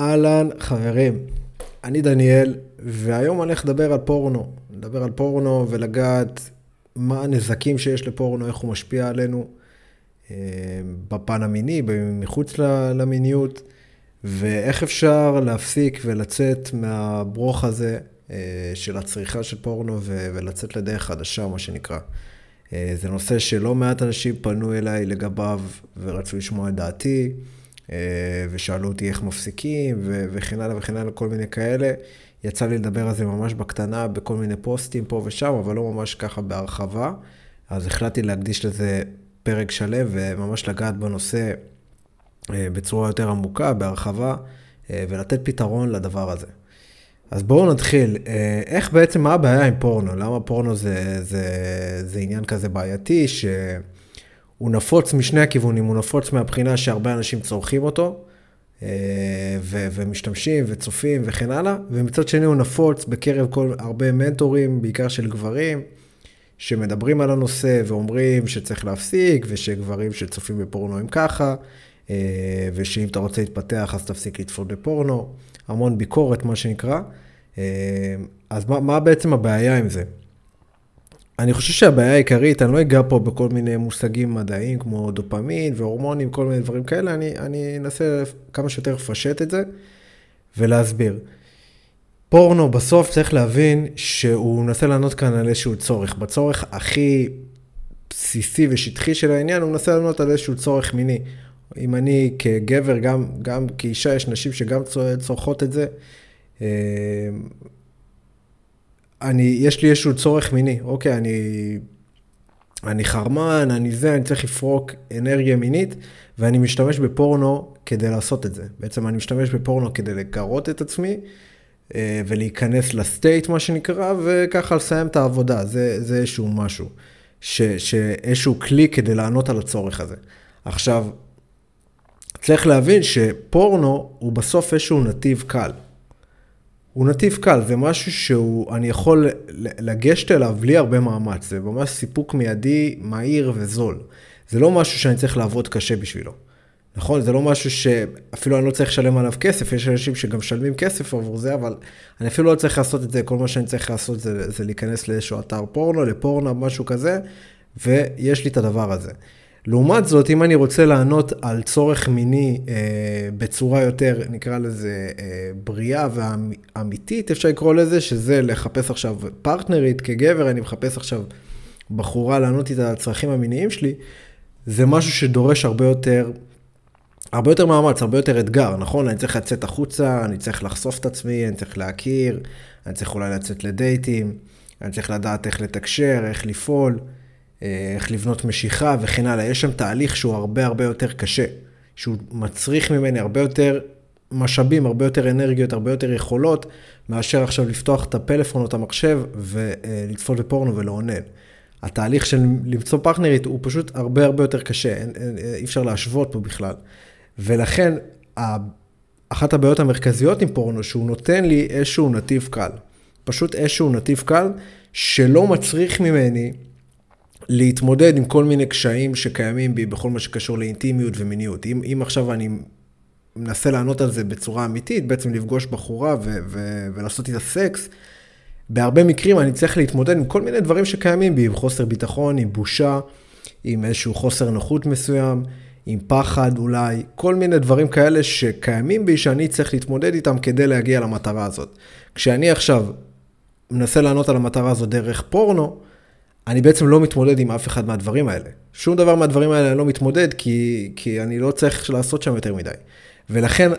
אהלן, חברים. אני דניאל, והיום אני הולך לדבר על פורנו. לדבר על פורנו ולגעת מה הנזקים שיש לפורנו, איך הוא משפיע עלינו אה, בפן המיני, מחוץ למיניות, ואיך אפשר להפסיק ולצאת מהברוך הזה אה, של הצריכה של פורנו ולצאת לדרך חדשה, מה שנקרא. אה, זה נושא שלא מעט אנשים פנו אליי לגביו ורצו לשמוע את דעתי. אה, ושאלו אותי איך מפסיקים, וכן הלאה וכן הלאה, כל מיני כאלה. יצא לי לדבר על זה ממש בקטנה, בכל מיני פוסטים פה ושם, אבל לא ממש ככה בהרחבה. אז החלטתי להקדיש לזה פרק שלם וממש לגעת בנושא אה, בצורה יותר עמוקה, בהרחבה, אה, ולתת פתרון לדבר הזה. אז בואו נתחיל. איך בעצם, מה הבעיה עם פורנו? למה פורנו זה, זה, זה עניין כזה בעייתי, ש... הוא נפוץ משני הכיוונים, הוא נפוץ מהבחינה שהרבה אנשים צורכים אותו, אה, ו- ומשתמשים וצופים וכן הלאה, ומצד שני הוא נפוץ בקרב כל, הרבה מנטורים, בעיקר של גברים, שמדברים על הנושא ואומרים שצריך להפסיק, ושגברים שצופים בפורנו הם ככה, אה, ושאם אתה רוצה להתפתח אז תפסיק לצפות בפורנו, המון ביקורת מה שנקרא. אה, אז מה, מה בעצם הבעיה עם זה? אני חושב שהבעיה העיקרית, אני לא אגע פה בכל מיני מושגים מדעיים כמו דופמין והורמונים, כל מיני דברים כאלה, אני, אני אנסה כמה שיותר לפשט את זה ולהסביר. פורנו בסוף צריך להבין שהוא מנסה לענות כאן על איזשהו צורך. בצורך הכי בסיסי ושטחי של העניין, הוא מנסה לענות על איזשהו צורך מיני. אם אני כגבר, גם, גם כאישה, יש נשים שגם צורכות את זה. אני, יש לי איזשהו צורך מיני, אוקיי, אני, אני חרמן, אני זה, אני צריך לפרוק אנרגיה מינית, ואני משתמש בפורנו כדי לעשות את זה. בעצם אני משתמש בפורנו כדי לגרות את עצמי, אה, ולהיכנס לסטייט, מה שנקרא, וככה לסיים את העבודה. זה, זה איזשהו משהו, ש, שאיזשהו כלי כדי לענות על הצורך הזה. עכשיו, צריך להבין שפורנו הוא בסוף איזשהו נתיב קל. הוא נתיב קל, זה משהו שהוא, אני יכול לגשת אליו בלי הרבה מאמץ, זה ממש סיפוק מיידי, מהיר וזול. זה לא משהו שאני צריך לעבוד קשה בשבילו. נכון? זה לא משהו שאפילו אני לא צריך לשלם עליו כסף, יש אנשים שגם משלמים כסף עבור זה, אבל אני אפילו לא צריך לעשות את זה, כל מה שאני צריך לעשות זה, זה להיכנס לאיזשהו אתר פורנו, לפורנו, משהו כזה, ויש לי את הדבר הזה. לעומת זאת, אם אני רוצה לענות על צורך מיני אה, בצורה יותר, נקרא לזה, אה, בריאה ואמיתית, אפשר לקרוא לזה, שזה לחפש עכשיו פרטנרית כגבר, אני מחפש עכשיו בחורה לענות איתה על הצרכים המיניים שלי, זה משהו שדורש הרבה יותר, הרבה יותר מאמץ, הרבה יותר אתגר, נכון? אני צריך לצאת החוצה, אני צריך לחשוף את עצמי, אני צריך להכיר, אני צריך אולי לצאת לדייטים, אני צריך לדעת איך לתקשר, איך לפעול. איך לבנות משיכה וכן הלאה. יש שם תהליך שהוא הרבה הרבה יותר קשה, שהוא מצריך ממני הרבה יותר משאבים, הרבה יותר אנרגיות, הרבה יותר יכולות, מאשר עכשיו לפתוח את הפלאפון או את המחשב ולצפות בפורנו ולעונן. התהליך של למצוא פרטנרית הוא פשוט הרבה הרבה יותר קשה, אין, אין, אי אפשר להשוות פה בכלל. ולכן, אחת הבעיות המרכזיות עם פורנו, שהוא נותן לי איזשהו נתיב קל. פשוט איזשהו נתיב קל, שלא מצריך ממני להתמודד עם כל מיני קשיים שקיימים בי בכל מה שקשור לאינטימיות ומיניות. אם, אם עכשיו אני מנסה לענות על זה בצורה אמיתית, בעצם לפגוש בחורה ו- ו- ולעשות איתה סקס, בהרבה מקרים אני צריך להתמודד עם כל מיני דברים שקיימים בי, עם חוסר ביטחון, עם בושה, עם איזשהו חוסר נוחות מסוים, עם פחד אולי, כל מיני דברים כאלה שקיימים בי שאני צריך להתמודד איתם כדי להגיע למטרה הזאת. כשאני עכשיו מנסה לענות על המטרה הזאת דרך פורנו, אני בעצם לא מתמודד עם אף אחד מהדברים האלה. שום דבר מהדברים האלה אני לא מתמודד, כי, כי אני לא צריך לעשות שם יותר מדי. ולכן,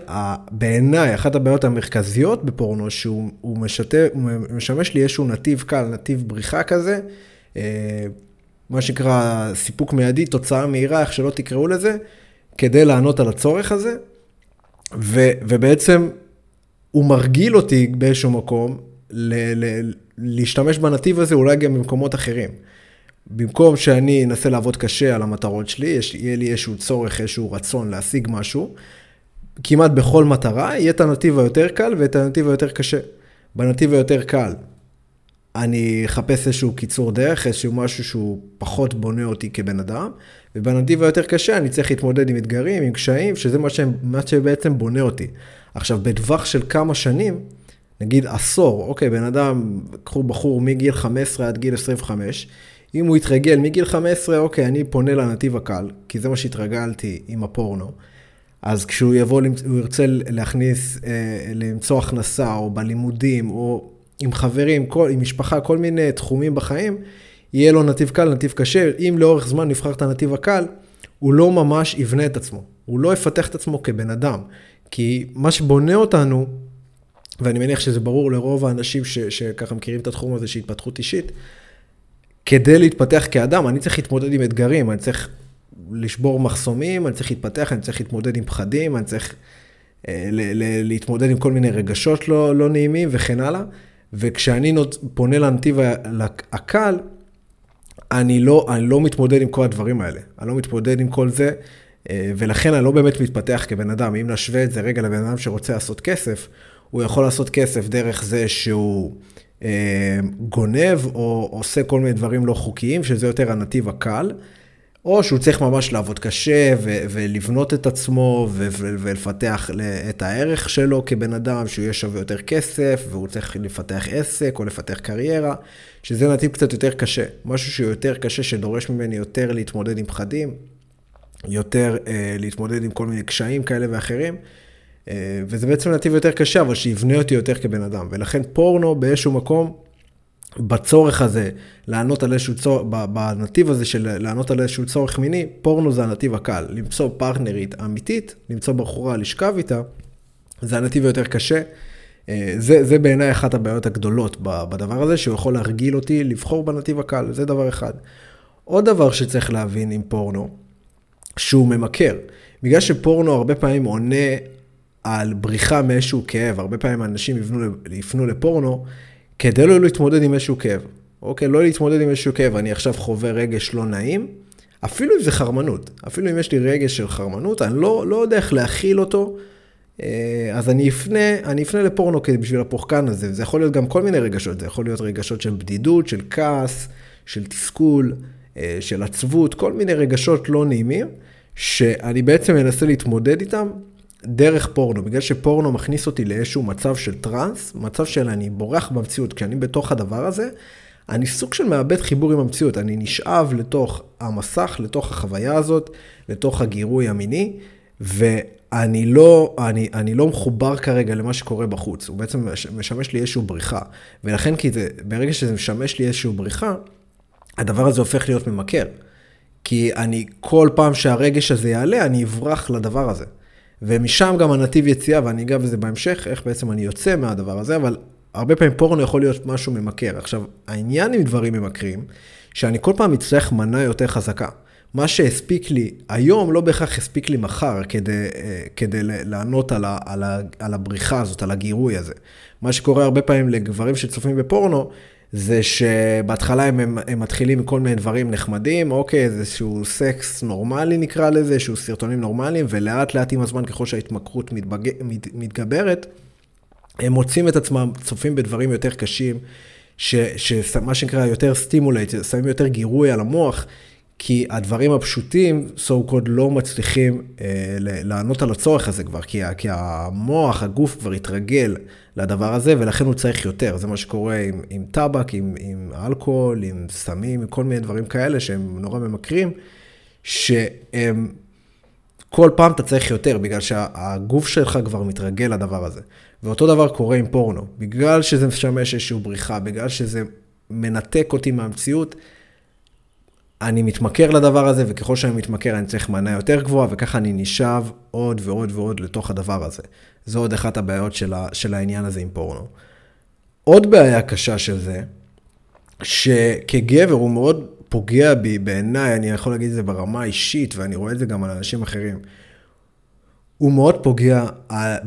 בעיניי, אחת הבעיות המרכזיות בפורנו, שהוא משתה, הוא משמש לי איזשהו נתיב קל, נתיב בריחה כזה, אה, מה שנקרא סיפוק מיידי, תוצאה מהירה, איך שלא תקראו לזה, כדי לענות על הצורך הזה, ו, ובעצם הוא מרגיל אותי באיזשהו מקום ל, ל, להשתמש בנתיב הזה אולי גם במקומות אחרים. במקום שאני אנסה לעבוד קשה על המטרות שלי, יש, יהיה לי איזשהו צורך, איזשהו רצון להשיג משהו, כמעט בכל מטרה, יהיה את הנתיב היותר קל ואת הנתיב היותר קשה. בנתיב היותר קל, אני אחפש איזשהו קיצור דרך, איזשהו משהו שהוא פחות בונה אותי כבן אדם, ובנתיב היותר קשה אני צריך להתמודד עם אתגרים, עם קשיים, שזה מה, ש... מה שבעצם בונה אותי. עכשיו, בטווח של כמה שנים, נגיד עשור, אוקיי, בן אדם, קחו בחור מגיל 15 עד גיל 25, אם הוא יתרגל מגיל 15, אוקיי, אני פונה לנתיב הקל, כי זה מה שהתרגלתי עם הפורנו. אז כשהוא יבוא, הוא ירצה להכניס, אה, למצוא הכנסה, או בלימודים, או עם חברים, כל, עם משפחה, כל מיני תחומים בחיים, יהיה לו נתיב קל, נתיב קשה. אם לאורך זמן נבחר את הנתיב הקל, הוא לא ממש יבנה את עצמו. הוא לא יפתח את עצמו כבן אדם. כי מה שבונה אותנו, ואני מניח שזה ברור לרוב האנשים ש, שככה מכירים את התחום הזה של התפתחות אישית, כדי להתפתח כאדם, אני צריך להתמודד עם אתגרים, אני צריך לשבור מחסומים, אני צריך להתפתח, אני צריך להתמודד עם פחדים, אני צריך אה, ל- ל- להתמודד עם כל מיני רגשות לא, לא נעימים וכן הלאה. וכשאני נות, פונה לנתיב הקל, אני לא, אני לא מתמודד עם כל הדברים האלה. אני לא מתמודד עם כל זה, אה, ולכן אני לא באמת מתפתח כבן אדם. אם נשווה את זה רגע לבן אדם שרוצה לעשות כסף, הוא יכול לעשות כסף דרך זה שהוא אה, גונב או עושה כל מיני דברים לא חוקיים, שזה יותר הנתיב הקל. או שהוא צריך ממש לעבוד קשה ו- ולבנות את עצמו ו- ולפתח את הערך שלו כבן אדם, שהוא יהיה שווה יותר כסף, והוא צריך לפתח עסק או לפתח קריירה, שזה נתיב קצת יותר קשה. משהו שהוא יותר קשה, שדורש ממני יותר להתמודד עם פחדים, יותר אה, להתמודד עם כל מיני קשיים כאלה ואחרים. אה, וזה בעצם נתיב יותר קשה, אבל שיבנה אותי יותר כבן אדם. ולכן פורנו באיזשהו מקום בצורך הזה לענות על איזשהו צורך, בנתיב הזה של לענות על איזשהו צורך מיני, פורנו זה הנתיב הקל. למצוא פרטנרית אמיתית, למצוא בחורה לשכב איתה, זה הנתיב היותר קשה. אה, זה, זה בעיניי אחת הבעיות הגדולות בדבר הזה, שהוא יכול להרגיל אותי לבחור בנתיב הקל, זה דבר אחד. עוד דבר שצריך להבין עם פורנו, שהוא ממכר. בגלל שפורנו הרבה פעמים עונה על בריחה מאיזשהו כאב, הרבה פעמים אנשים יפנו, יפנו לפורנו, כדי לא להתמודד עם איזשהו כאב. אוקיי, לא להתמודד עם איזשהו כאב, אני עכשיו חווה רגש לא נעים, אפילו אם זה חרמנות, אפילו אם יש לי רגש של חרמנות, אני לא, לא יודע איך להכיל אותו, אה, אז אני אפנה, אני אפנה לפורנו בשביל הפורקן הזה, זה יכול להיות גם כל מיני רגשות, זה יכול להיות רגשות של בדידות, של כעס, של תסכול, אה, של עצבות, כל מיני רגשות לא נעימים, שאני בעצם מנסה להתמודד איתם דרך פורנו, בגלל שפורנו מכניס אותי לאיזשהו מצב של טראנס, מצב של אני בורח במציאות, כשאני בתוך הדבר הזה, אני סוג של מאבד חיבור עם המציאות, אני נשאב לתוך המסך, לתוך החוויה הזאת, לתוך הגירוי המיני, ואני לא, אני, אני לא מחובר כרגע למה שקורה בחוץ, הוא בעצם משמש לי איזושהי בריחה, ולכן כי זה, ברגע שזה משמש לי איזושהי בריחה, הדבר הזה הופך להיות ממכר. כי אני, כל פעם שהרגש הזה יעלה, אני אברח לדבר הזה. ומשם גם הנתיב יציאה, ואני אגע בזה בהמשך, איך בעצם אני יוצא מהדבר הזה, אבל הרבה פעמים פורנו יכול להיות משהו ממכר. עכשיו, העניין עם דברים ממכרים, שאני כל פעם אצטרך מנה יותר חזקה. מה שהספיק לי היום לא בהכרח הספיק לי מחר כדי, אה, כדי לענות על, ה, על, ה, על הבריחה הזאת, על הגירוי הזה. מה שקורה הרבה פעמים לגברים שצופים בפורנו, זה שבהתחלה הם, הם, הם מתחילים מכל מיני דברים נחמדים, אוקיי, איזשהו סקס נורמלי נקרא לזה, איזשהו סרטונים נורמליים, ולאט לאט עם הזמן, ככל שההתמכרות מתבג... מת, מתגברת, הם מוצאים את עצמם, צופים בדברים יותר קשים, שמה שנקרא יותר stimulate, שמים יותר גירוי על המוח, כי הדברים הפשוטים, so called, לא מצליחים אה, לענות על הצורך הזה כבר, כי, כי המוח, הגוף כבר התרגל לדבר הזה, ולכן הוא צריך יותר. זה מה שקורה עם, עם טבק, עם, עם אלכוהול, עם סמים, עם כל מיני דברים כאלה שהם נורא ממכרים, שהם, כל פעם אתה צריך יותר, בגלל שהגוף שלך כבר מתרגל לדבר הזה. ואותו דבר קורה עם פורנו. בגלל שזה משמש איזושהי בריחה, בגלל שזה מנתק אותי מהמציאות, אני מתמכר לדבר הזה, וככל שאני מתמכר אני צריך מנה יותר גבוהה, וככה אני נשאב עוד ועוד ועוד לתוך הדבר הזה. זו עוד אחת הבעיות של, ה, של העניין הזה עם פורנו. עוד בעיה קשה של זה, שכגבר הוא מאוד פוגע בי, בעיניי, אני יכול להגיד את זה ברמה האישית, ואני רואה את זה גם על אנשים אחרים. הוא מאוד פוגע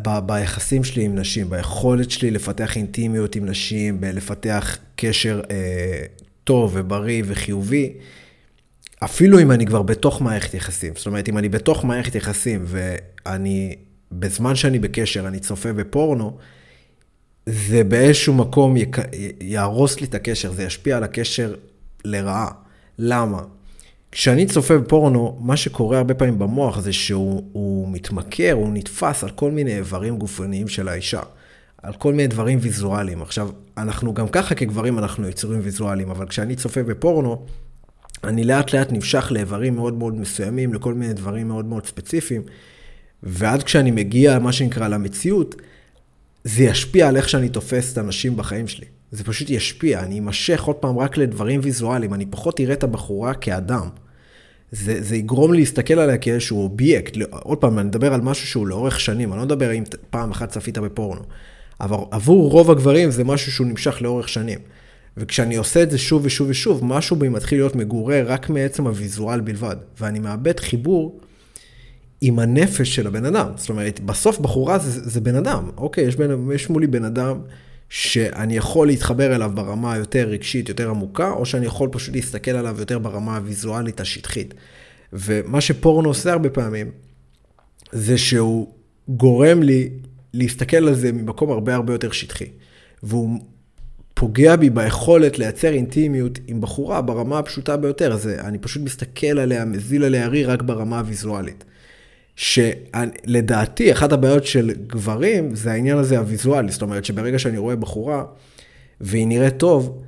ב- ביחסים שלי עם נשים, ביכולת שלי לפתח אינטימיות עם נשים, בלפתח קשר אה, טוב ובריא וחיובי. אפילו אם אני כבר בתוך מערכת יחסים, זאת אומרת, אם אני בתוך מערכת יחסים ואני, בזמן שאני בקשר, אני צופה בפורנו, זה באיזשהו מקום יק... יהרוס לי את הקשר, זה ישפיע על הקשר לרעה. למה? כשאני צופה בפורנו, מה שקורה הרבה פעמים במוח זה שהוא מתמכר, הוא נתפס על כל מיני איברים גופניים של האישה. על כל מיני דברים ויזואליים. עכשיו, אנחנו גם ככה כגברים אנחנו יצורים ויזואליים, אבל כשאני צופה בפורנו, אני לאט לאט נמשך לאיברים מאוד מאוד מסוימים, לכל מיני דברים מאוד מאוד ספציפיים, ועד כשאני מגיע, מה שנקרא, למציאות, זה ישפיע על איך שאני תופס את האנשים בחיים שלי. זה פשוט ישפיע, אני אמשך עוד פעם רק לדברים ויזואליים, אני פחות אראה את הבחורה כאדם. זה, זה יגרום לי להסתכל עליה כאיזשהו אובייקט. עוד פעם, אני מדבר על משהו שהוא לאורך שנים, אני לא מדבר אם פעם אחת צפית בפורנו. אבל עבור רוב הגברים זה משהו שהוא נמשך לאורך שנים. וכשאני עושה את זה שוב ושוב ושוב, משהו בי מתחיל להיות מגורה רק מעצם הוויזואל בלבד. ואני מאבד חיבור עם הנפש של הבן אדם. זאת אומרת, בסוף בחורה זה, זה בן אדם. אוקיי, יש, בין, יש מולי בן אדם שאני יכול להתחבר אליו ברמה היותר רגשית, יותר עמוקה, או שאני יכול פשוט להסתכל עליו יותר ברמה הוויזואלית השטחית. ומה שפורנו עושה הרבה פעמים, זה שהוא גורם לי להסתכל על זה ממקום הרבה הרבה יותר שטחי. והוא פוגע בי ביכולת לייצר אינטימיות עם בחורה ברמה הפשוטה ביותר. אז אני פשוט מסתכל עליה, מזיל עליה רי רק ברמה הוויזואלית. שלדעתי, אחת הבעיות של גברים זה העניין הזה הוויזואלי. זאת אומרת שברגע שאני רואה בחורה והיא נראית טוב,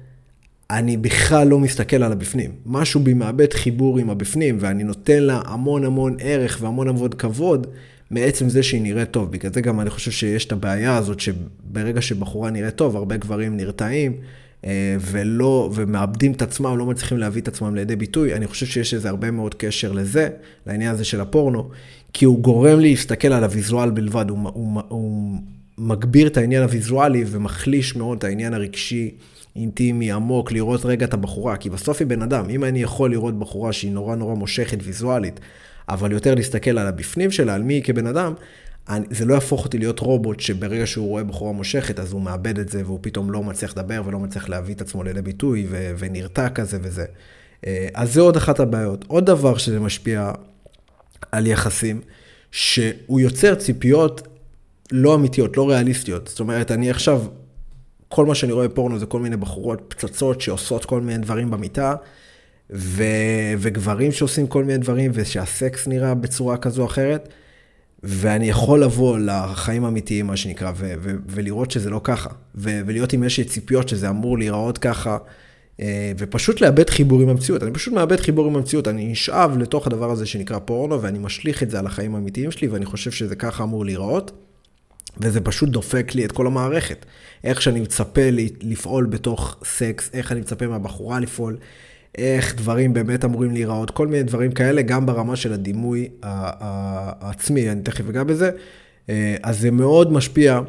אני בכלל לא מסתכל על הבפנים. משהו בי מאבד חיבור עם הבפנים, ואני נותן לה המון המון ערך והמון המון כבוד מעצם זה שהיא נראית טוב. בגלל זה גם אני חושב שיש את הבעיה הזאת, שברגע שבחורה נראית טוב, הרבה גברים נרתעים. אה, ולא, ומאבדים את עצמם, לא מצליחים להביא את עצמם לידי ביטוי. אני חושב שיש איזה הרבה מאוד קשר לזה, לעניין הזה של הפורנו, כי הוא גורם לי להסתכל על הוויזואל בלבד, הוא, הוא, הוא מגביר את העניין הוויזואלי ומחליש מאוד את העניין הרגשי, אינטימי, עמוק, לראות רגע את הבחורה, כי בסוף היא בן אדם. אם אני יכול לראות בחורה שהיא נורא נורא מושכת ויזואלית, אבל יותר להסתכל על הבפנים שלה, על מי היא כבן אדם, אני, זה לא יהפוך אותי להיות רובוט שברגע שהוא רואה בחורה מושכת, אז הוא מאבד את זה והוא פתאום לא מצליח לדבר ולא מצליח להביא את עצמו לידי ביטוי ו, ונרתע כזה וזה. אה, אז זה עוד אחת הבעיות. עוד דבר שזה משפיע על יחסים, שהוא יוצר ציפיות לא אמיתיות, לא ריאליסטיות. זאת אומרת, אני עכשיו, כל מה שאני רואה בפורנו זה כל מיני בחורות פצצות שעושות כל מיני דברים במיטה. ו... וגברים שעושים כל מיני דברים, ושהסקס נראה בצורה כזו או אחרת, ואני יכול לבוא לחיים האמיתיים, מה שנקרא, ו... ו... ולראות שזה לא ככה, ו... ולהיות עם איזושהי ציפיות שזה אמור להיראות ככה, אה, ופשוט לאבד חיבור עם המציאות. אני פשוט מאבד חיבור עם המציאות, אני נשאב לתוך הדבר הזה שנקרא פורנו, ואני משליך את זה על החיים האמיתיים שלי, ואני חושב שזה ככה אמור להיראות. וזה פשוט דופק לי את כל המערכת. איך שאני מצפה לפעול בתוך סקס, איך אני מצפה מהבחורה לפעול, איך דברים באמת אמורים להיראות, כל מיני דברים כאלה, גם ברמה של הדימוי העצמי, אני תכף אגע בזה. אה, אז זה מאוד משפיע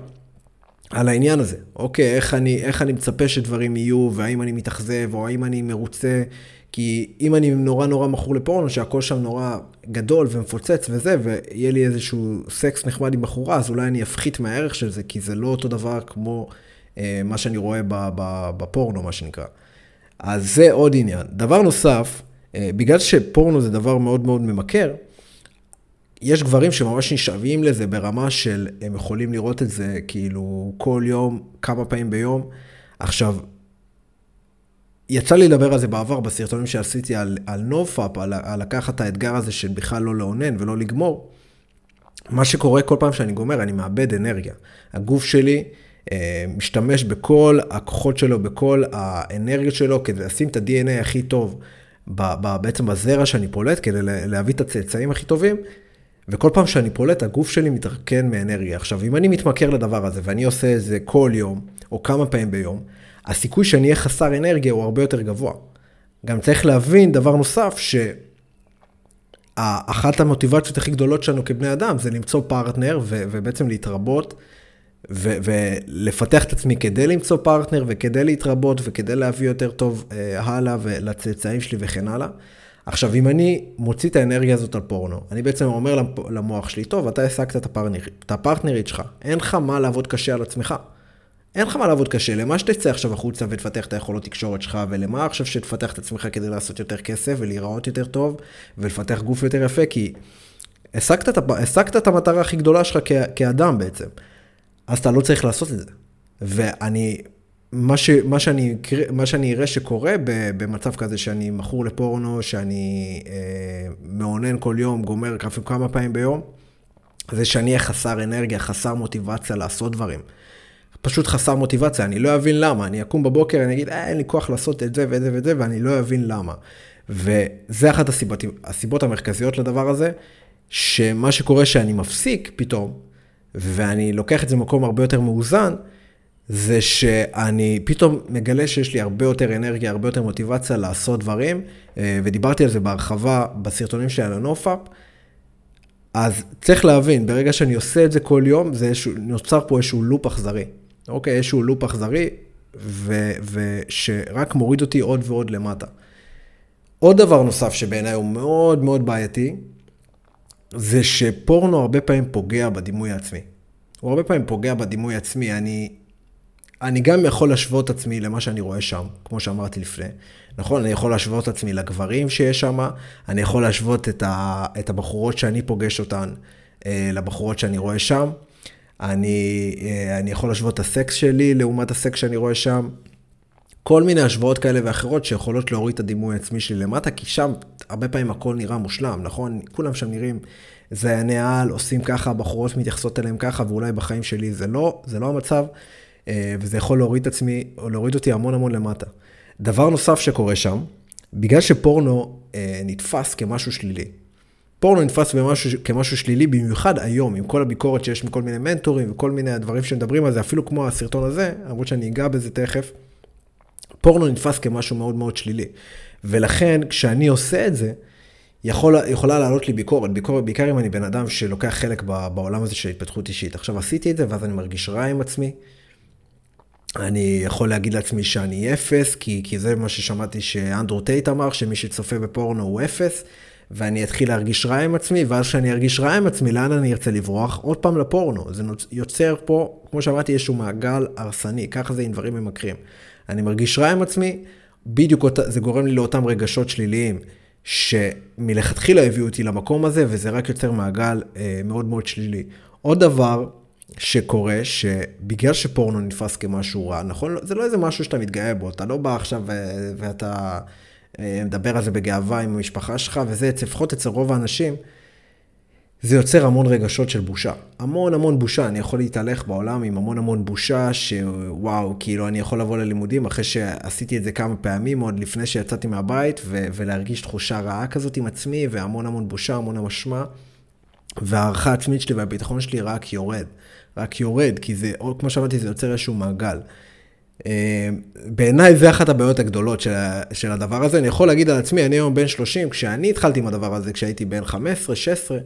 על העניין הזה. אוקיי, איך אני, איך אני מצפה שדברים יהיו, והאם אני מתאכזב, או האם אני מרוצה. כי אם אני נורא נורא מכור לפורנו, שהכל שם נורא גדול ומפוצץ וזה, ויהיה לי איזשהו סקס נחמד עם בחורה, אז אולי אני אפחית מהערך של זה, כי זה לא אותו דבר כמו אה, מה שאני רואה בפורנו, מה שנקרא. אז זה עוד עניין. דבר נוסף, אה, בגלל שפורנו זה דבר מאוד מאוד ממכר, יש גברים שממש נשאבים לזה ברמה של, הם יכולים לראות את זה כאילו כל יום, כמה פעמים ביום. עכשיו, יצא לי לדבר על זה בעבר בסרטונים שעשיתי על, על נופאפ, על, על לקחת את האתגר הזה של בכלל לא לאונן ולא לגמור. מה שקורה כל פעם שאני גומר, אני מאבד אנרגיה. הגוף שלי משתמש בכל הכוחות שלו, בכל האנרגיות שלו, כדי לשים את ה-DNA הכי טוב, בעצם בזרע שאני פולט, כדי להביא את הצאצאים הכי טובים. וכל פעם שאני פולט, הגוף שלי מתרקן מאנרגיה. עכשיו, אם אני מתמכר לדבר הזה, ואני עושה את זה כל יום, או כמה פעמים ביום, הסיכוי שאני אהיה חסר אנרגיה הוא הרבה יותר גבוה. גם צריך להבין דבר נוסף, שאחת המוטיבציות הכי גדולות שלנו כבני אדם זה למצוא פרטנר ו- ובעצם להתרבות ו- ולפתח את עצמי כדי למצוא פרטנר וכדי להתרבות וכדי להביא יותר טוב אה, הלאה ולצאצאים שלי וכן הלאה. עכשיו, אם אני מוציא את האנרגיה הזאת על פורנו, אני בעצם אומר למוח שלי, טוב, אתה השגת את, הפרטנר, את הפרטנרית שלך, אין לך מה לעבוד קשה על עצמך. אין לך מה לעבוד קשה, למה שתצא עכשיו החוצה ותפתח את היכולות תקשורת שלך, ולמה עכשיו שתפתח את עצמך כדי לעשות יותר כסף ולהיראות יותר טוב, ולפתח גוף יותר יפה, כי השגת את, את המטרה הכי גדולה שלך כ, כאדם בעצם. אז אתה לא צריך לעשות את זה. ואני, מה, ש, מה, שאני, מה שאני אראה שקורה במצב כזה, שאני מכור לפורנו, שאני אה, מאונן כל יום, גומר אפילו כמה פעמים ביום, זה שאני אהיה חסר אנרגיה, חסר מוטיבציה לעשות דברים. פשוט חסר מוטיבציה, אני לא אבין למה. אני אקום בבוקר, אני אגיד, אה, אין לי כוח לעשות את זה ואת זה ואת זה, ואני לא אבין למה. וזה אחת הסיבות, הסיבות המרכזיות לדבר הזה, שמה שקורה שאני מפסיק פתאום, ואני לוקח את זה במקום הרבה יותר מאוזן, זה שאני פתאום מגלה שיש לי הרבה יותר אנרגיה, הרבה יותר מוטיבציה לעשות דברים, אה, ודיברתי על זה בהרחבה בסרטונים שלי על הנופאפ. אז צריך להבין, ברגע שאני עושה את זה כל יום, זה איזשהו, נוצר פה איזשהו לופ אכזרי. אוקיי, איזשהו לופ אכזרי, ושרק מוריד אותי עוד ועוד למטה. עוד דבר נוסף שבעיניי הוא מאוד מאוד בעייתי, זה שפורנו הרבה פעמים פוגע בדימוי העצמי. הוא הרבה פעמים פוגע בדימוי העצמי. אני, אני גם יכול להשוות עצמי למה שאני רואה שם, כמו שאמרתי לפני. נכון, אני יכול להשוות עצמי לגברים שיש שם, אני יכול להשוות את, ה, את הבחורות שאני פוגש אותן אה, לבחורות שאני רואה שם. אני, אה, אני יכול להשוות את הסקס שלי לעומת הסקס שאני רואה שם. כל מיני השוואות כאלה ואחרות שיכולות להוריד את הדימוי העצמי שלי למטה, כי שם הרבה פעמים הכל נראה מושלם, נכון? כולם שם נראים זייני על, עושים ככה, בחורות מתייחסות אליהם ככה, ואולי בחיים שלי זה לא, זה לא המצב, אה, וזה יכול להוריד את עצמי, או להוריד אותי המון המון למטה. דבר נוסף שקורה שם, בגלל שפורנו אה, נתפס כמשהו שלילי, פורנו נתפס במשהו, כמשהו שלילי, במיוחד היום, עם כל הביקורת שיש מכל מיני מנטורים וכל מיני הדברים שמדברים על זה, אפילו כמו הסרטון הזה, למרות שאני אגע בזה תכף, פורנו נתפס כמשהו מאוד מאוד שלילי. ולכן, כשאני עושה את זה, יכול, יכולה לעלות לי ביקורת, ביקורת בעיקר אם אני בן אדם שלוקח חלק בעולם הזה של התפתחות אישית. עכשיו עשיתי את זה, ואז אני מרגיש רע עם עצמי. אני יכול להגיד לעצמי שאני אפס, כי, כי זה מה ששמעתי שאנדרו טייט אמר, שמי שצופה בפורנו הוא אפס. ואני אתחיל להרגיש רע עם עצמי, ואז כשאני ארגיש רע עם עצמי, לאן אני ארצה לברוח? עוד פעם לפורנו. זה יוצר פה, כמו שאמרתי, איזשהו מעגל הרסני, ככה זה עם דברים ממכרים. אני מרגיש רע עם עצמי, בדיוק זה גורם לי לאותם רגשות שליליים, שמלכתחילה הביאו אותי למקום הזה, וזה רק יוצר מעגל אה, מאוד מאוד שלילי. עוד דבר שקורה, שבגלל שפורנו נתפס כמשהו רע, נכון? זה לא איזה משהו שאתה מתגאה בו, אתה לא בא עכשיו ואתה... אה, מדבר על זה בגאווה עם המשפחה שלך, וזה לפחות אצל רוב האנשים, זה יוצר המון רגשות של בושה. המון המון בושה. אני יכול להתהלך בעולם עם המון המון בושה, שוואו, כאילו אני יכול לבוא ללימודים אחרי שעשיתי את זה כמה פעמים, עוד לפני שיצאתי מהבית, ו- ולהרגיש תחושה רעה כזאת עם עצמי, והמון המון בושה, המון אשמה. והערכה העצמית שלי והביטחון שלי רק יורד. רק יורד, כי זה, כמו שאמרתי, זה יוצר איזשהו מעגל. אה, בעיניי זה אחת הבעיות הגדולות של, של הדבר הזה. אני יכול להגיד על עצמי, אני היום בן 30, כשאני התחלתי עם הדבר הזה, כשהייתי בן 15, 16,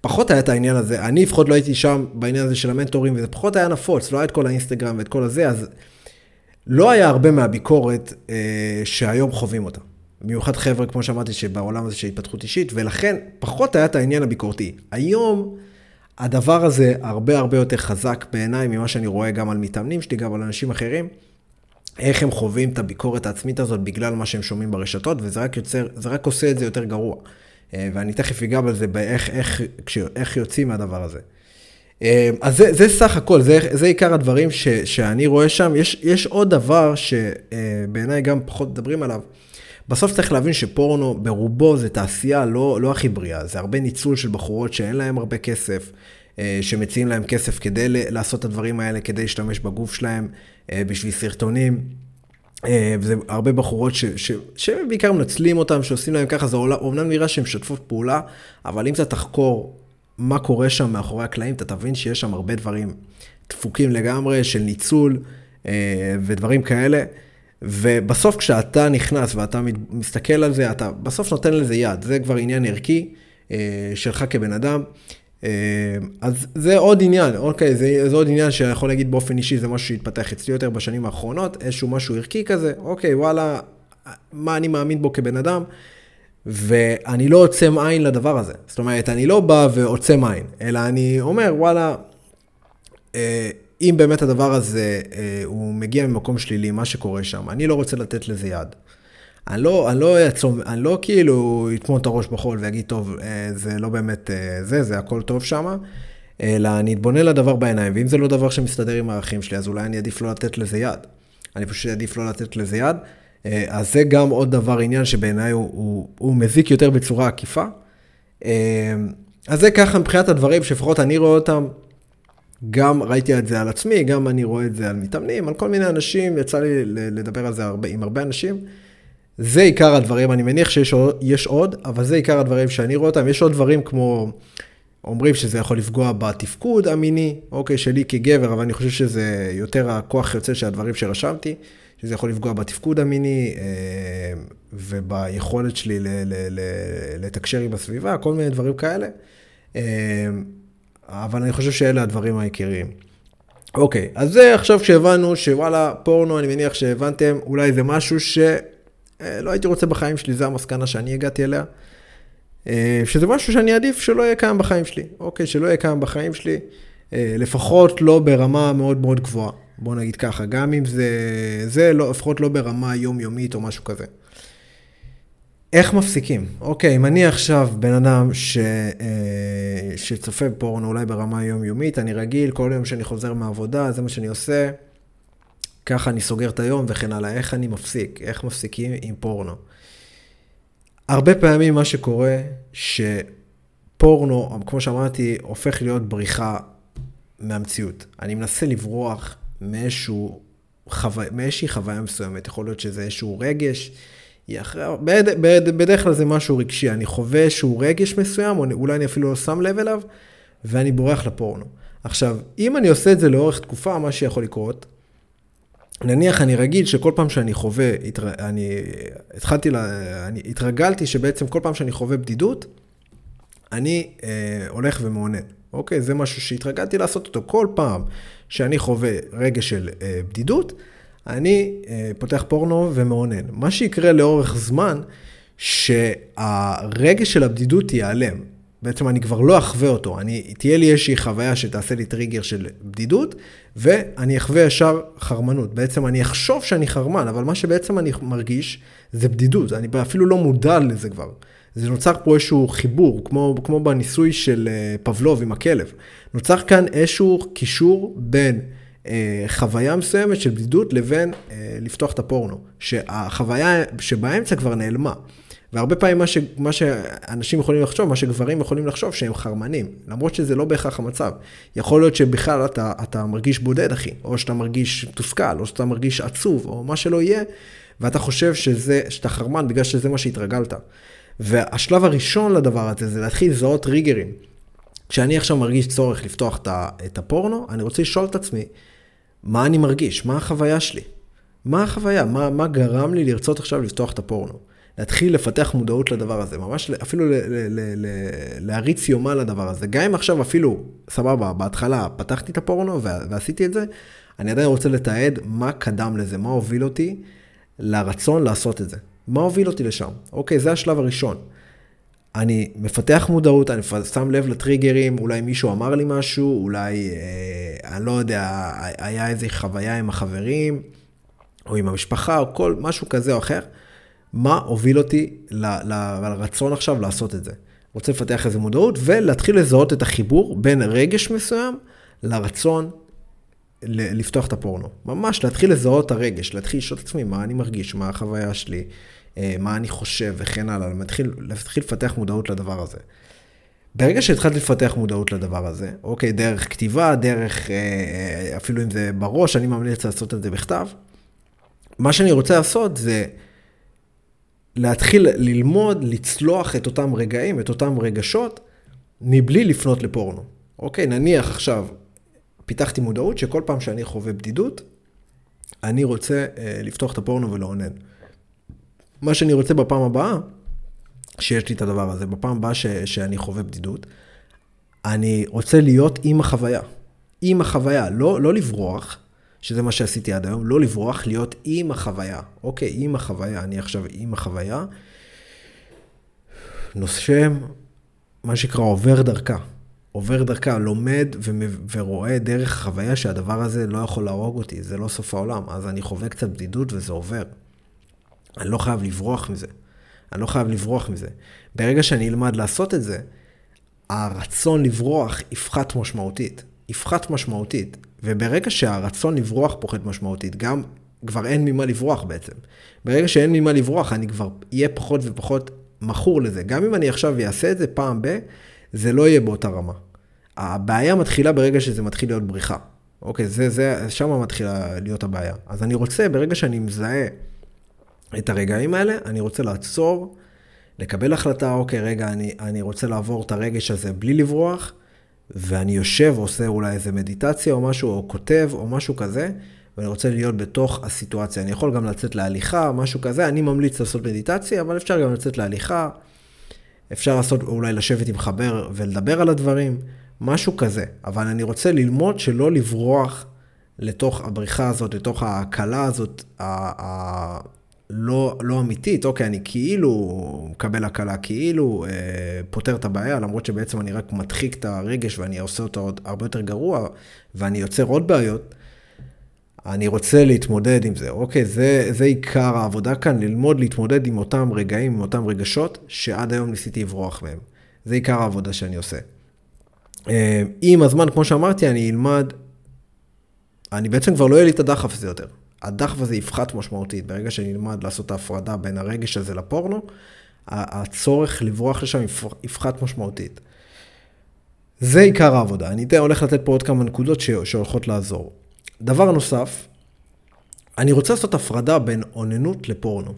פחות היה את העניין הזה. אני לפחות לא הייתי שם בעניין הזה של המנטורים, וזה פחות היה נפוץ, לא היה את כל האינסטגרם ואת כל הזה, אז לא היה הרבה מהביקורת אה, שהיום חווים אותה. במיוחד חבר'ה, כמו שאמרתי, שבעולם הזה של התפתחות אישית, ולכן פחות היה את העניין הביקורתי. היום... הדבר הזה הרבה הרבה יותר חזק בעיניי ממה שאני רואה גם על מתאמנים שלי, גם על אנשים אחרים. איך הם חווים את הביקורת העצמית הזאת בגלל מה שהם שומעים ברשתות, וזה רק יוצר, רק עושה את זה יותר גרוע. אה, ואני תכף אגע בזה, באיך איך, איך יוצאים מהדבר הזה. אה, אז זה, זה סך הכל, זה, זה עיקר הדברים ש, שאני רואה שם. יש, יש עוד דבר שבעיניי גם פחות מדברים עליו. בסוף צריך להבין שפורנו ברובו זה תעשייה לא, לא הכי בריאה, זה הרבה ניצול של בחורות שאין להן הרבה כסף, אה, שמציעים להן כסף כדי לעשות את הדברים האלה, כדי להשתמש בגוף שלהם אה, בשביל סרטונים. אה, וזה הרבה בחורות ש, ש, שבעיקר מנצלים אותם, שעושים להם ככה, זה אומנם נראה שהן משתפות פעולה, אבל אם אתה תחקור מה קורה שם מאחורי הקלעים, אתה תבין שיש שם הרבה דברים דפוקים לגמרי של ניצול ודברים כאלה. ובסוף כשאתה נכנס ואתה מסתכל על זה, אתה בסוף נותן לזה יד, זה כבר עניין ערכי אה, שלך כבן אדם. אה, אז זה עוד עניין, אוקיי, זה, זה עוד עניין שאני יכול להגיד באופן אישי, זה משהו שהתפתח אצלי יותר בשנים האחרונות, איזשהו משהו ערכי כזה, אוקיי, וואלה, מה אני מאמין בו כבן אדם, ואני לא עוצם עין לדבר הזה. זאת אומרת, אני לא בא ועוצם עין, אלא אני אומר, וואלה, אה, אם באמת הדבר הזה, אה, הוא מגיע ממקום שלילי, מה שקורה שם, אני לא רוצה לתת לזה יד. אני לא, אני לא אעצום, אני לא כאילו אטמון את הראש בחול ואגיד, טוב, אה, זה לא באמת אה, זה, זה הכל טוב שם, אלא אני אתבונן לדבר בעיניים, ואם זה לא דבר שמסתדר עם הערכים שלי, אז אולי אני עדיף לא לתת לזה יד. אני פשוט עדיף לא לתת לזה יד. אה, אז זה גם עוד דבר, עניין שבעיניי הוא, הוא, הוא מזיק יותר בצורה עקיפה. אז זה ככה מבחינת הדברים שלפחות אני רואה אותם, גם ראיתי את זה על עצמי, גם אני רואה את זה על מתאמנים, על כל מיני אנשים, יצא לי לדבר על זה הרבה, עם הרבה אנשים. זה עיקר הדברים, אני מניח שיש עוד, אבל זה עיקר הדברים שאני רואה אותם. יש עוד דברים כמו, אומרים שזה יכול לפגוע בתפקוד המיני, אוקיי, שלי כגבר, אבל אני חושב שזה יותר הכוח יוצא של הדברים שרשמתי, שזה יכול לפגוע בתפקוד המיני אה, וביכולת שלי לתקשר עם הסביבה, כל מיני דברים כאלה. אה, אבל אני חושב שאלה הדברים העיקריים. אוקיי, אז זה עכשיו כשהבנו שוואלה, פורנו, אני מניח שהבנתם, אולי זה משהו שלא אה, הייתי רוצה בחיים שלי, זו המסקנה שאני הגעתי אליה. אה, שזה משהו שאני אעדיף שלא יהיה קיים בחיים שלי. אוקיי, שלא יהיה קיים בחיים שלי, אה, לפחות לא ברמה מאוד מאוד גבוהה. בוא נגיד ככה, גם אם זה, זה לא, לפחות לא ברמה יומיומית או משהו כזה. איך מפסיקים? אוקיי, אם אני עכשיו בן אדם ש, שצופה בפורנו אולי ברמה יומיומית, אני רגיל, כל יום שאני חוזר מהעבודה, זה מה שאני עושה, ככה אני סוגר את היום וכן הלאה. איך אני מפסיק? איך מפסיקים עם פורנו? הרבה פעמים מה שקורה, שפורנו, כמו שאמרתי, הופך להיות בריחה מהמציאות. אני מנסה לברוח מאיזשהו חו... מאיזושהי חוויה מסוימת. יכול להיות שזה איזשהו רגש. אחרי... בד... בד... בדרך כלל זה משהו רגשי. אני חווה איזשהו רגש מסוים, או אולי אני אפילו לא שם לב אליו, ואני בורח לפורנו. עכשיו, אם אני עושה את זה לאורך תקופה, מה שיכול לקרות, נניח אני רגיל שכל פעם שאני חווה, אני התחלתי, לה, אני התרגלתי שבעצם כל פעם שאני חווה בדידות, אני אה, הולך ומעונן. אוקיי? זה משהו שהתרגלתי לעשות אותו כל פעם שאני חווה רגע של אה, בדידות, אני אה, פותח פורנו ומעונן. מה שיקרה לאורך זמן, שהרגש של הבדידות ייעלם. בעצם אני כבר לא אחווה אותו, אני, תהיה לי איזושהי חוויה שתעשה לי טריגר של בדידות, ואני אחווה ישר חרמנות. בעצם אני אחשוב שאני חרמן, אבל מה שבעצם אני מרגיש זה בדידות, אני אפילו לא מודע לזה כבר. זה נוצר פה איזשהו חיבור, כמו, כמו בניסוי של אה, פבלוב עם הכלב. נוצר כאן איזשהו קישור בין אה, חוויה מסוימת של בדידות לבין אה, לפתוח את הפורנו, שהחוויה שבאמצע כבר נעלמה. והרבה פעמים מה, ש, מה שאנשים יכולים לחשוב, מה שגברים יכולים לחשוב, שהם חרמנים, למרות שזה לא בהכרח המצב. יכול להיות שבכלל אתה, אתה מרגיש בודד, אחי, או שאתה מרגיש מתוסכל, או שאתה מרגיש עצוב, או מה שלא יהיה, ואתה חושב שזה, שאתה חרמן בגלל שזה מה שהתרגלת. והשלב הראשון לדבר הזה זה להתחיל לזהות טריגרים. כשאני עכשיו מרגיש צורך לפתוח את הפורנו, אני רוצה לשאול את עצמי, מה אני מרגיש? מה החוויה שלי? מה החוויה? מה, מה גרם לי לרצות עכשיו לפתוח את הפורנו? להתחיל לפתח מודעות לדבר הזה, ממש אפילו ל- ל- ל- להריץ יומה לדבר הזה. גם אם עכשיו אפילו, סבבה, בהתחלה פתחתי את הפורנו ועשיתי את זה, אני עדיין רוצה לתעד מה קדם לזה, מה הוביל אותי לרצון לעשות את זה. מה הוביל אותי לשם? אוקיי, זה השלב הראשון. אני מפתח מודעות, אני שם לב לטריגרים, אולי מישהו אמר לי משהו, אולי, אה, אני לא יודע, היה איזו חוויה עם החברים, או עם המשפחה, או כל משהו כזה או אחר. מה הוביל אותי לרצון עכשיו לעשות את זה? רוצה לפתח איזו מודעות ולהתחיל לזהות את החיבור בין רגש מסוים לרצון לפתוח את הפורנו. ממש להתחיל לזהות את הרגש, להתחיל לשאול את עצמי מה אני מרגיש, מה החוויה שלי, אה, מה אני חושב וכן הלאה, להתחיל, להתחיל לפתח מודעות לדבר הזה. ברגע שהתחלתי לפתח מודעות לדבר הזה, אוקיי, דרך כתיבה, דרך, אה, אפילו אם זה בראש, אני ממליץ לעשות את זה בכתב, מה שאני רוצה לעשות זה להתחיל ללמוד, לצלוח את אותם רגעים, את אותם רגשות, מבלי לפנות לפורנו. אוקיי, נניח עכשיו פיתחתי מודעות שכל פעם שאני חווה בדידות, אני רוצה אה, לפתוח את הפורנו ולאונן. מה שאני רוצה בפעם הבאה, שיש לי את הדבר הזה, בפעם הבאה ש, שאני חווה בדידות, אני רוצה להיות עם החוויה. עם החוויה, לא, לא לברוח, שזה מה שעשיתי עד היום, לא לברוח, להיות עם החוויה. אוקיי, עם החוויה, אני עכשיו עם החוויה. נושם, מה שנקרא עובר דרכה. עובר דרכה, לומד ורואה דרך החוויה שהדבר הזה לא יכול להרוג אותי, זה לא סוף העולם. אז אני חווה קצת בדידות וזה עובר. אני לא חייב לברוח מזה. אני לא חייב לברוח מזה. ברגע שאני אלמד לעשות את זה, הרצון לברוח יפחת משמעותית. יפחת משמעותית. וברגע שהרצון לברוח פוחת משמעותית, גם כבר אין ממה לברוח בעצם. ברגע שאין ממה לברוח, אני כבר אהיה פחות ופחות מכור לזה. גם אם אני עכשיו אעשה את זה פעם ב... זה לא יהיה באותה רמה. הבעיה מתחילה ברגע שזה מתחיל להיות בריחה. אוקיי, זה, זה, שם מתחילה להיות הבעיה. אז אני רוצה, ברגע שאני מזהה את הרגעים האלה, אני רוצה לעצור, לקבל החלטה, אוקיי, רגע, אני, אני רוצה לעבור את הרגש הזה בלי לברוח, ואני יושב ועושה אולי איזה מדיטציה או משהו, או כותב או משהו כזה, ואני רוצה להיות בתוך הסיטואציה. אני יכול גם לצאת להליכה, משהו כזה, אני ממליץ לעשות מדיטציה, אבל אפשר גם לצאת להליכה, אפשר לעשות, אולי לשבת עם חבר ולדבר על הדברים, משהו כזה. אבל אני רוצה ללמוד שלא לברוח לתוך הבריחה הזאת, לתוך ההקלה הזאת, לא, לא אמיתית, אוקיי, אני כאילו מקבל הקלה, כאילו אה, פותר את הבעיה, למרות שבעצם אני רק מדחיק את הרגש ואני עושה אותו עוד הרבה יותר גרוע, ואני יוצר עוד בעיות, אני רוצה להתמודד עם זה, אוקיי? זה, זה עיקר העבודה כאן, ללמוד להתמודד עם אותם רגעים, עם אותם רגשות, שעד היום ניסיתי לברוח מהם. זה עיקר העבודה שאני עושה. אה, עם הזמן, כמו שאמרתי, אני אלמד, אני בעצם כבר לא יהיה לי את הדחף הזה יותר. הדחף הזה יפחת משמעותית. ברגע שאני אלמד לעשות את ההפרדה בין הרגש הזה לפורנו, הצורך לברוח לשם יפחת משמעותית. זה עיקר העבודה. אני הולך לתת פה עוד כמה נקודות שהולכות לעזור. דבר נוסף, אני רוצה לעשות הפרדה בין אוננות לפורנו.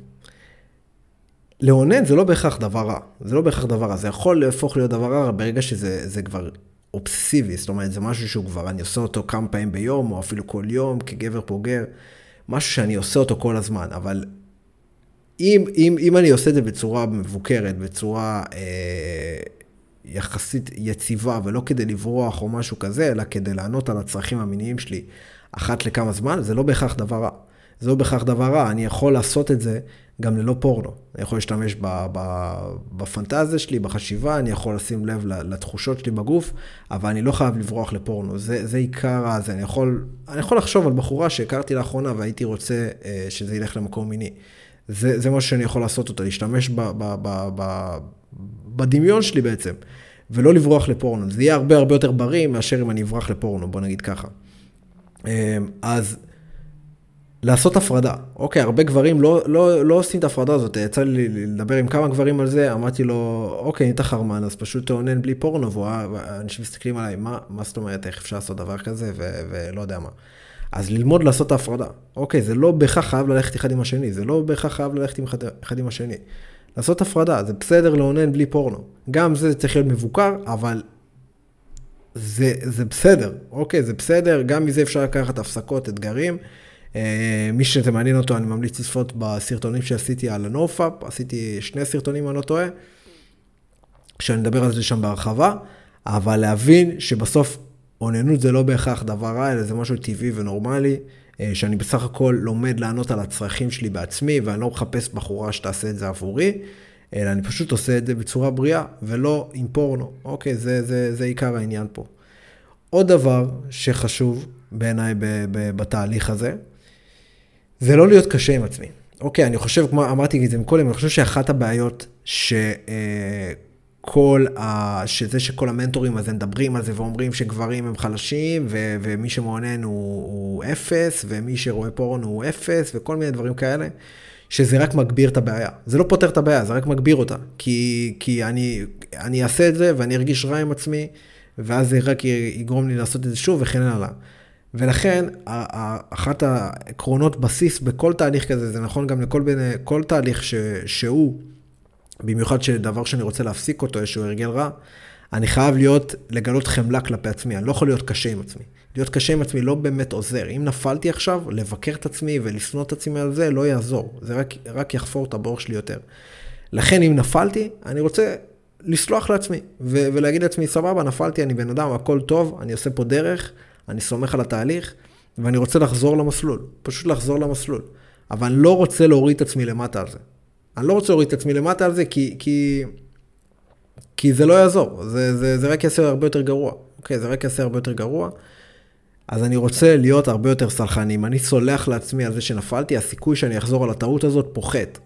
לאונן זה לא בהכרח דבר רע, זה לא בהכרח דבר רע, זה יכול להפוך להיות דבר רע ברגע שזה כבר אובססיבי, זאת אומרת, זה משהו שהוא כבר, אני עושה אותו כמה פעמים ביום, או אפילו כל יום, כגבר בוגר, משהו שאני עושה אותו כל הזמן, אבל אם, אם, אם אני עושה את זה בצורה מבוקרת, בצורה אה, יחסית יציבה, ולא כדי לברוח או משהו כזה, אלא כדי לענות על הצרכים המיניים שלי אחת לכמה זמן, זה לא בהכרח דבר רע. זה לא בהכרח דבר רע, אני יכול לעשות את זה גם ללא פורנו. אני יכול להשתמש בפנטזיה שלי, בחשיבה, אני יכול לשים לב לתחושות שלי בגוף, אבל אני לא חייב לברוח לפורנו. זה, זה עיקר הזה. אני יכול, אני יכול לחשוב על בחורה שהכרתי לאחרונה והייתי רוצה אה, שזה ילך למקום מיני. זה, זה משהו שאני יכול לעשות אותו, להשתמש ב, ב, ב, ב, בדמיון שלי בעצם, ולא לברוח לפורנו. זה יהיה הרבה הרבה יותר בריא מאשר אם אני אברח לפורנו, בוא נגיד ככה. אה, אז... לעשות הפרדה. אוקיי, הרבה גברים לא, לא, לא עושים את ההפרדה הזאת. יצא לי לדבר עם כמה גברים על זה, אמרתי לו, אוקיי, אתה חרמן, אז פשוט תאונן בלי פורנו, ואנשים מסתכלים עליי, מה, מה זאת אומרת, איך אפשר לעשות דבר כזה, ו, ולא יודע מה. אז ללמוד לעשות את ההפרדה. אוקיי, זה לא בהכרח חייב ללכת אחד עם השני, זה לא בהכרח חייב ללכת עם אחד, אחד עם השני. לעשות הפרדה, זה בסדר לאונן בלי פורנו. גם זה צריך להיות מבוקר, אבל זה, זה בסדר, אוקיי, זה בסדר, גם מזה אפשר לקחת הפסקות, אתגרים. אה, מי שזה מעניין אותו, אני ממליץ לצפות בסרטונים שעשיתי על הנופאפ, עשיתי שני סרטונים, אני לא טועה, שאני מדבר על זה שם בהרחבה, אבל להבין שבסוף אוננות זה לא בהכרח דבר רע, אלא זה משהו טבעי ונורמלי, אה, שאני בסך הכל לומד לענות על הצרכים שלי בעצמי, ואני לא מחפש בחורה שתעשה את זה עבורי, אלא אני פשוט עושה את זה בצורה בריאה, ולא עם פורנו. אוקיי, זה, זה, זה עיקר העניין פה. עוד דבר שחשוב בעיניי בתהליך הזה, זה לא להיות קשה עם עצמי. אוקיי, אני חושב, כמו אמרתי את זה מקודם, אני חושב שאחת הבעיות שכל ה... שזה שכל המנטורים הזה מדברים על זה ואומרים שגברים הם חלשים, ו... ומי שמעונן הוא... הוא אפס, ומי שרואה פורנו הוא אפס, וכל מיני דברים כאלה, שזה רק מגביר את הבעיה. זה לא פותר את הבעיה, זה רק מגביר אותה. כי, כי אני, אני אעשה את זה ואני ארגיש רע עם עצמי, ואז זה רק יגרום לי לעשות את זה שוב וכן הלאה. ולכן, אחת העקרונות בסיס בכל תהליך כזה, זה נכון גם לכל בין, כל תהליך ש, שהוא, במיוחד שדבר שאני רוצה להפסיק אותו, איזשהו הרגל רע, אני חייב להיות, לגלות חמלה כלפי עצמי, אני לא יכול להיות קשה עם עצמי. להיות קשה עם עצמי לא באמת עוזר. אם נפלתי עכשיו, לבקר את עצמי ולשנוא את עצמי על זה, לא יעזור. זה רק, רק יחפור את הבור שלי יותר. לכן, אם נפלתי, אני רוצה לסלוח לעצמי, ו- ולהגיד לעצמי, סבבה, נפלתי, אני בן אדם, הכל טוב, אני עושה פה דרך, אני סומך על התהליך, ואני רוצה לחזור למסלול, פשוט לחזור למסלול. אבל אני לא רוצה להוריד את עצמי למטה על זה. אני לא רוצה להוריד את עצמי למטה על זה, כי, כי, כי זה לא יעזור, זה, זה, זה רק יעשה הרבה יותר גרוע. אוקיי, זה רק יעשה הרבה יותר גרוע. אז אני רוצה להיות הרבה יותר סלחני. אם אני סולח לעצמי על זה שנפלתי, הסיכוי שאני אחזור על הטעות הזאת פוחת.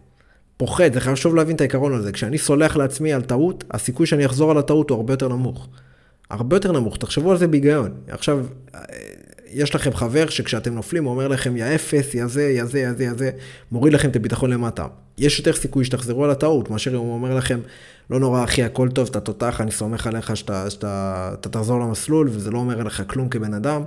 פוחד, זה חשוב להבין את העיקרון הזה. כשאני סולח לעצמי על טעות, הסיכוי שאני אחזור על הטעות הוא הרבה יותר נמוך. הרבה יותר נמוך, תחשבו על זה בהיגיון. עכשיו, יש לכם חבר שכשאתם נופלים הוא אומר לכם, יא אפס, יא זה, יא זה, יא זה, יא זה, מוריד לכם את הביטחון למטה. יש יותר סיכוי שתחזרו על הטעות, מאשר אם הוא אומר לכם, לא נורא אחי, הכל טוב, אתה תותח, אני סומך עליך שאתה, שאתה, שאתה תחזור למסלול, וזה לא אומר עליך כלום כבן אדם,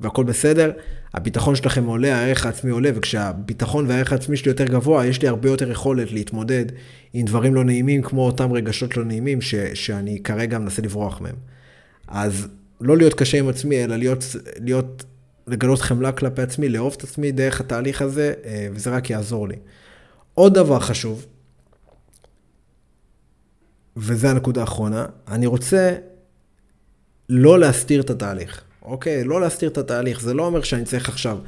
והכל בסדר. הביטחון שלכם עולה, הערך העצמי עולה, וכשהביטחון והערך העצמי שלי יותר גבוה, יש לי הרבה יותר יכולת להתמודד עם דברים לא נעימים, כמו אותם רגשות לא נעימים, ש, שאני כרגע מנסה לברוח מהם. אז לא להיות קשה עם עצמי, אלא להיות, להיות, לגלות חמלה כלפי עצמי, לאהוב את עצמי דרך התהליך הזה, אה, וזה רק יעזור לי. עוד דבר חשוב, וזה הנקודה האחרונה, אני רוצה לא להסתיר את התהליך, אוקיי? לא להסתיר את התהליך, זה לא אומר שאני צריך עכשיו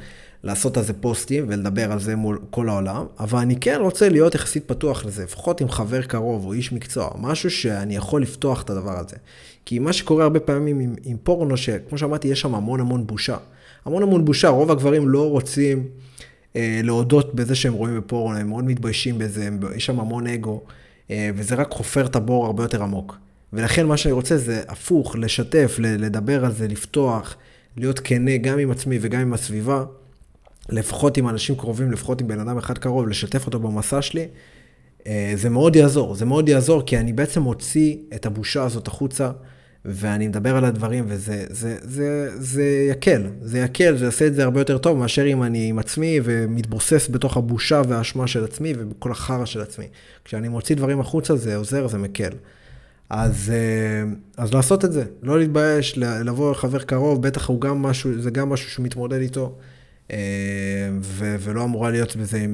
לעשות על זה פוסטים ולדבר על זה מול כל העולם, אבל אני כן רוצה להיות יחסית פתוח לזה, לפחות עם חבר קרוב או איש מקצוע, משהו שאני יכול לפתוח את הדבר הזה. כי מה שקורה הרבה פעמים עם, עם פורנו, שכמו שאמרתי, יש שם המון המון בושה. המון המון בושה, רוב הגברים לא רוצים אה, להודות בזה שהם רואים בפורנו, הם מאוד מתביישים בזה, הם, יש שם המון אגו, אה, וזה רק חופר את הבור הרבה יותר עמוק. ולכן מה שאני רוצה זה הפוך, לשתף, לדבר על זה, לפתוח, להיות כנה גם עם עצמי וגם עם הסביבה. לפחות עם אנשים קרובים, לפחות עם בן אדם אחד קרוב, לשתף אותו במסע שלי, אה, זה מאוד יעזור. זה מאוד יעזור, כי אני בעצם מוציא את הבושה הזאת החוצה, ואני מדבר על הדברים, וזה זה, זה, זה יקל. זה יקל, זה יעשה את זה הרבה יותר טוב, מאשר אם אני עם עצמי ומתבוסס בתוך הבושה והאשמה של עצמי ובכל החרא של עצמי. כשאני מוציא דברים החוצה, זה עוזר, זה מקל. אז, אה, אז לעשות את זה, לא להתבייש, לבוא לחבר קרוב, בטח הוא גם משהו, זה גם משהו שהוא מתמודד איתו. אה, ו- ולא אמורה להיות בזה,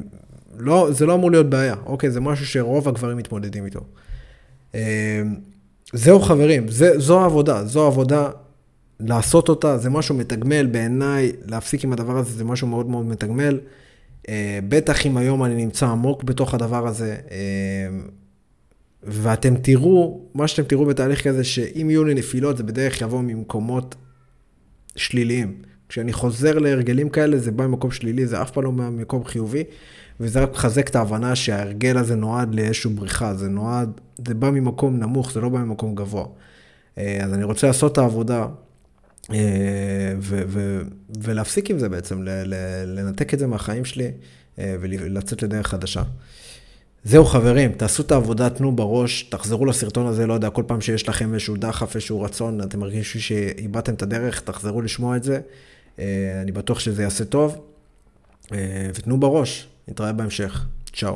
לא, זה לא אמור להיות בעיה, אוקיי? זה משהו שרוב הגברים מתמודדים איתו. אה, זהו חברים, זה, זו העבודה, זו העבודה, לעשות אותה, זה משהו מתגמל בעיניי, להפסיק עם הדבר הזה זה משהו מאוד מאוד מתגמל. אה, בטח אם היום אני נמצא עמוק בתוך הדבר הזה, ואתם תראו, מה שאתם תראו בתהליך כזה, שאם יהיו לי נפילות, זה בדרך יבוא ממקומות שליליים. כשאני חוזר להרגלים כאלה, זה בא ממקום שלילי, זה אף פעם לא ממקום חיובי, וזה רק מחזק את ההבנה שההרגל הזה נועד לאיזושהי בריחה, זה נועד, זה בא ממקום נמוך, זה לא בא ממקום גבוה. אה, אז אני רוצה לעשות את העבודה, אה, ו- ו- ולהפסיק עם זה בעצם, לנתק את זה מהחיים שלי, אה, ולצאת לדרך חדשה. זהו חברים, תעשו את העבודה, תנו בראש, תחזרו לסרטון הזה, לא יודע, כל פעם שיש לכם איזשהו דחף, איזשהו רצון, אתם מרגישים שאיבדתם את הדרך, תחזרו לשמוע את זה. אה, אני בטוח שזה יעשה טוב. אה, ותנו בראש, נתראה בהמשך. צ'או.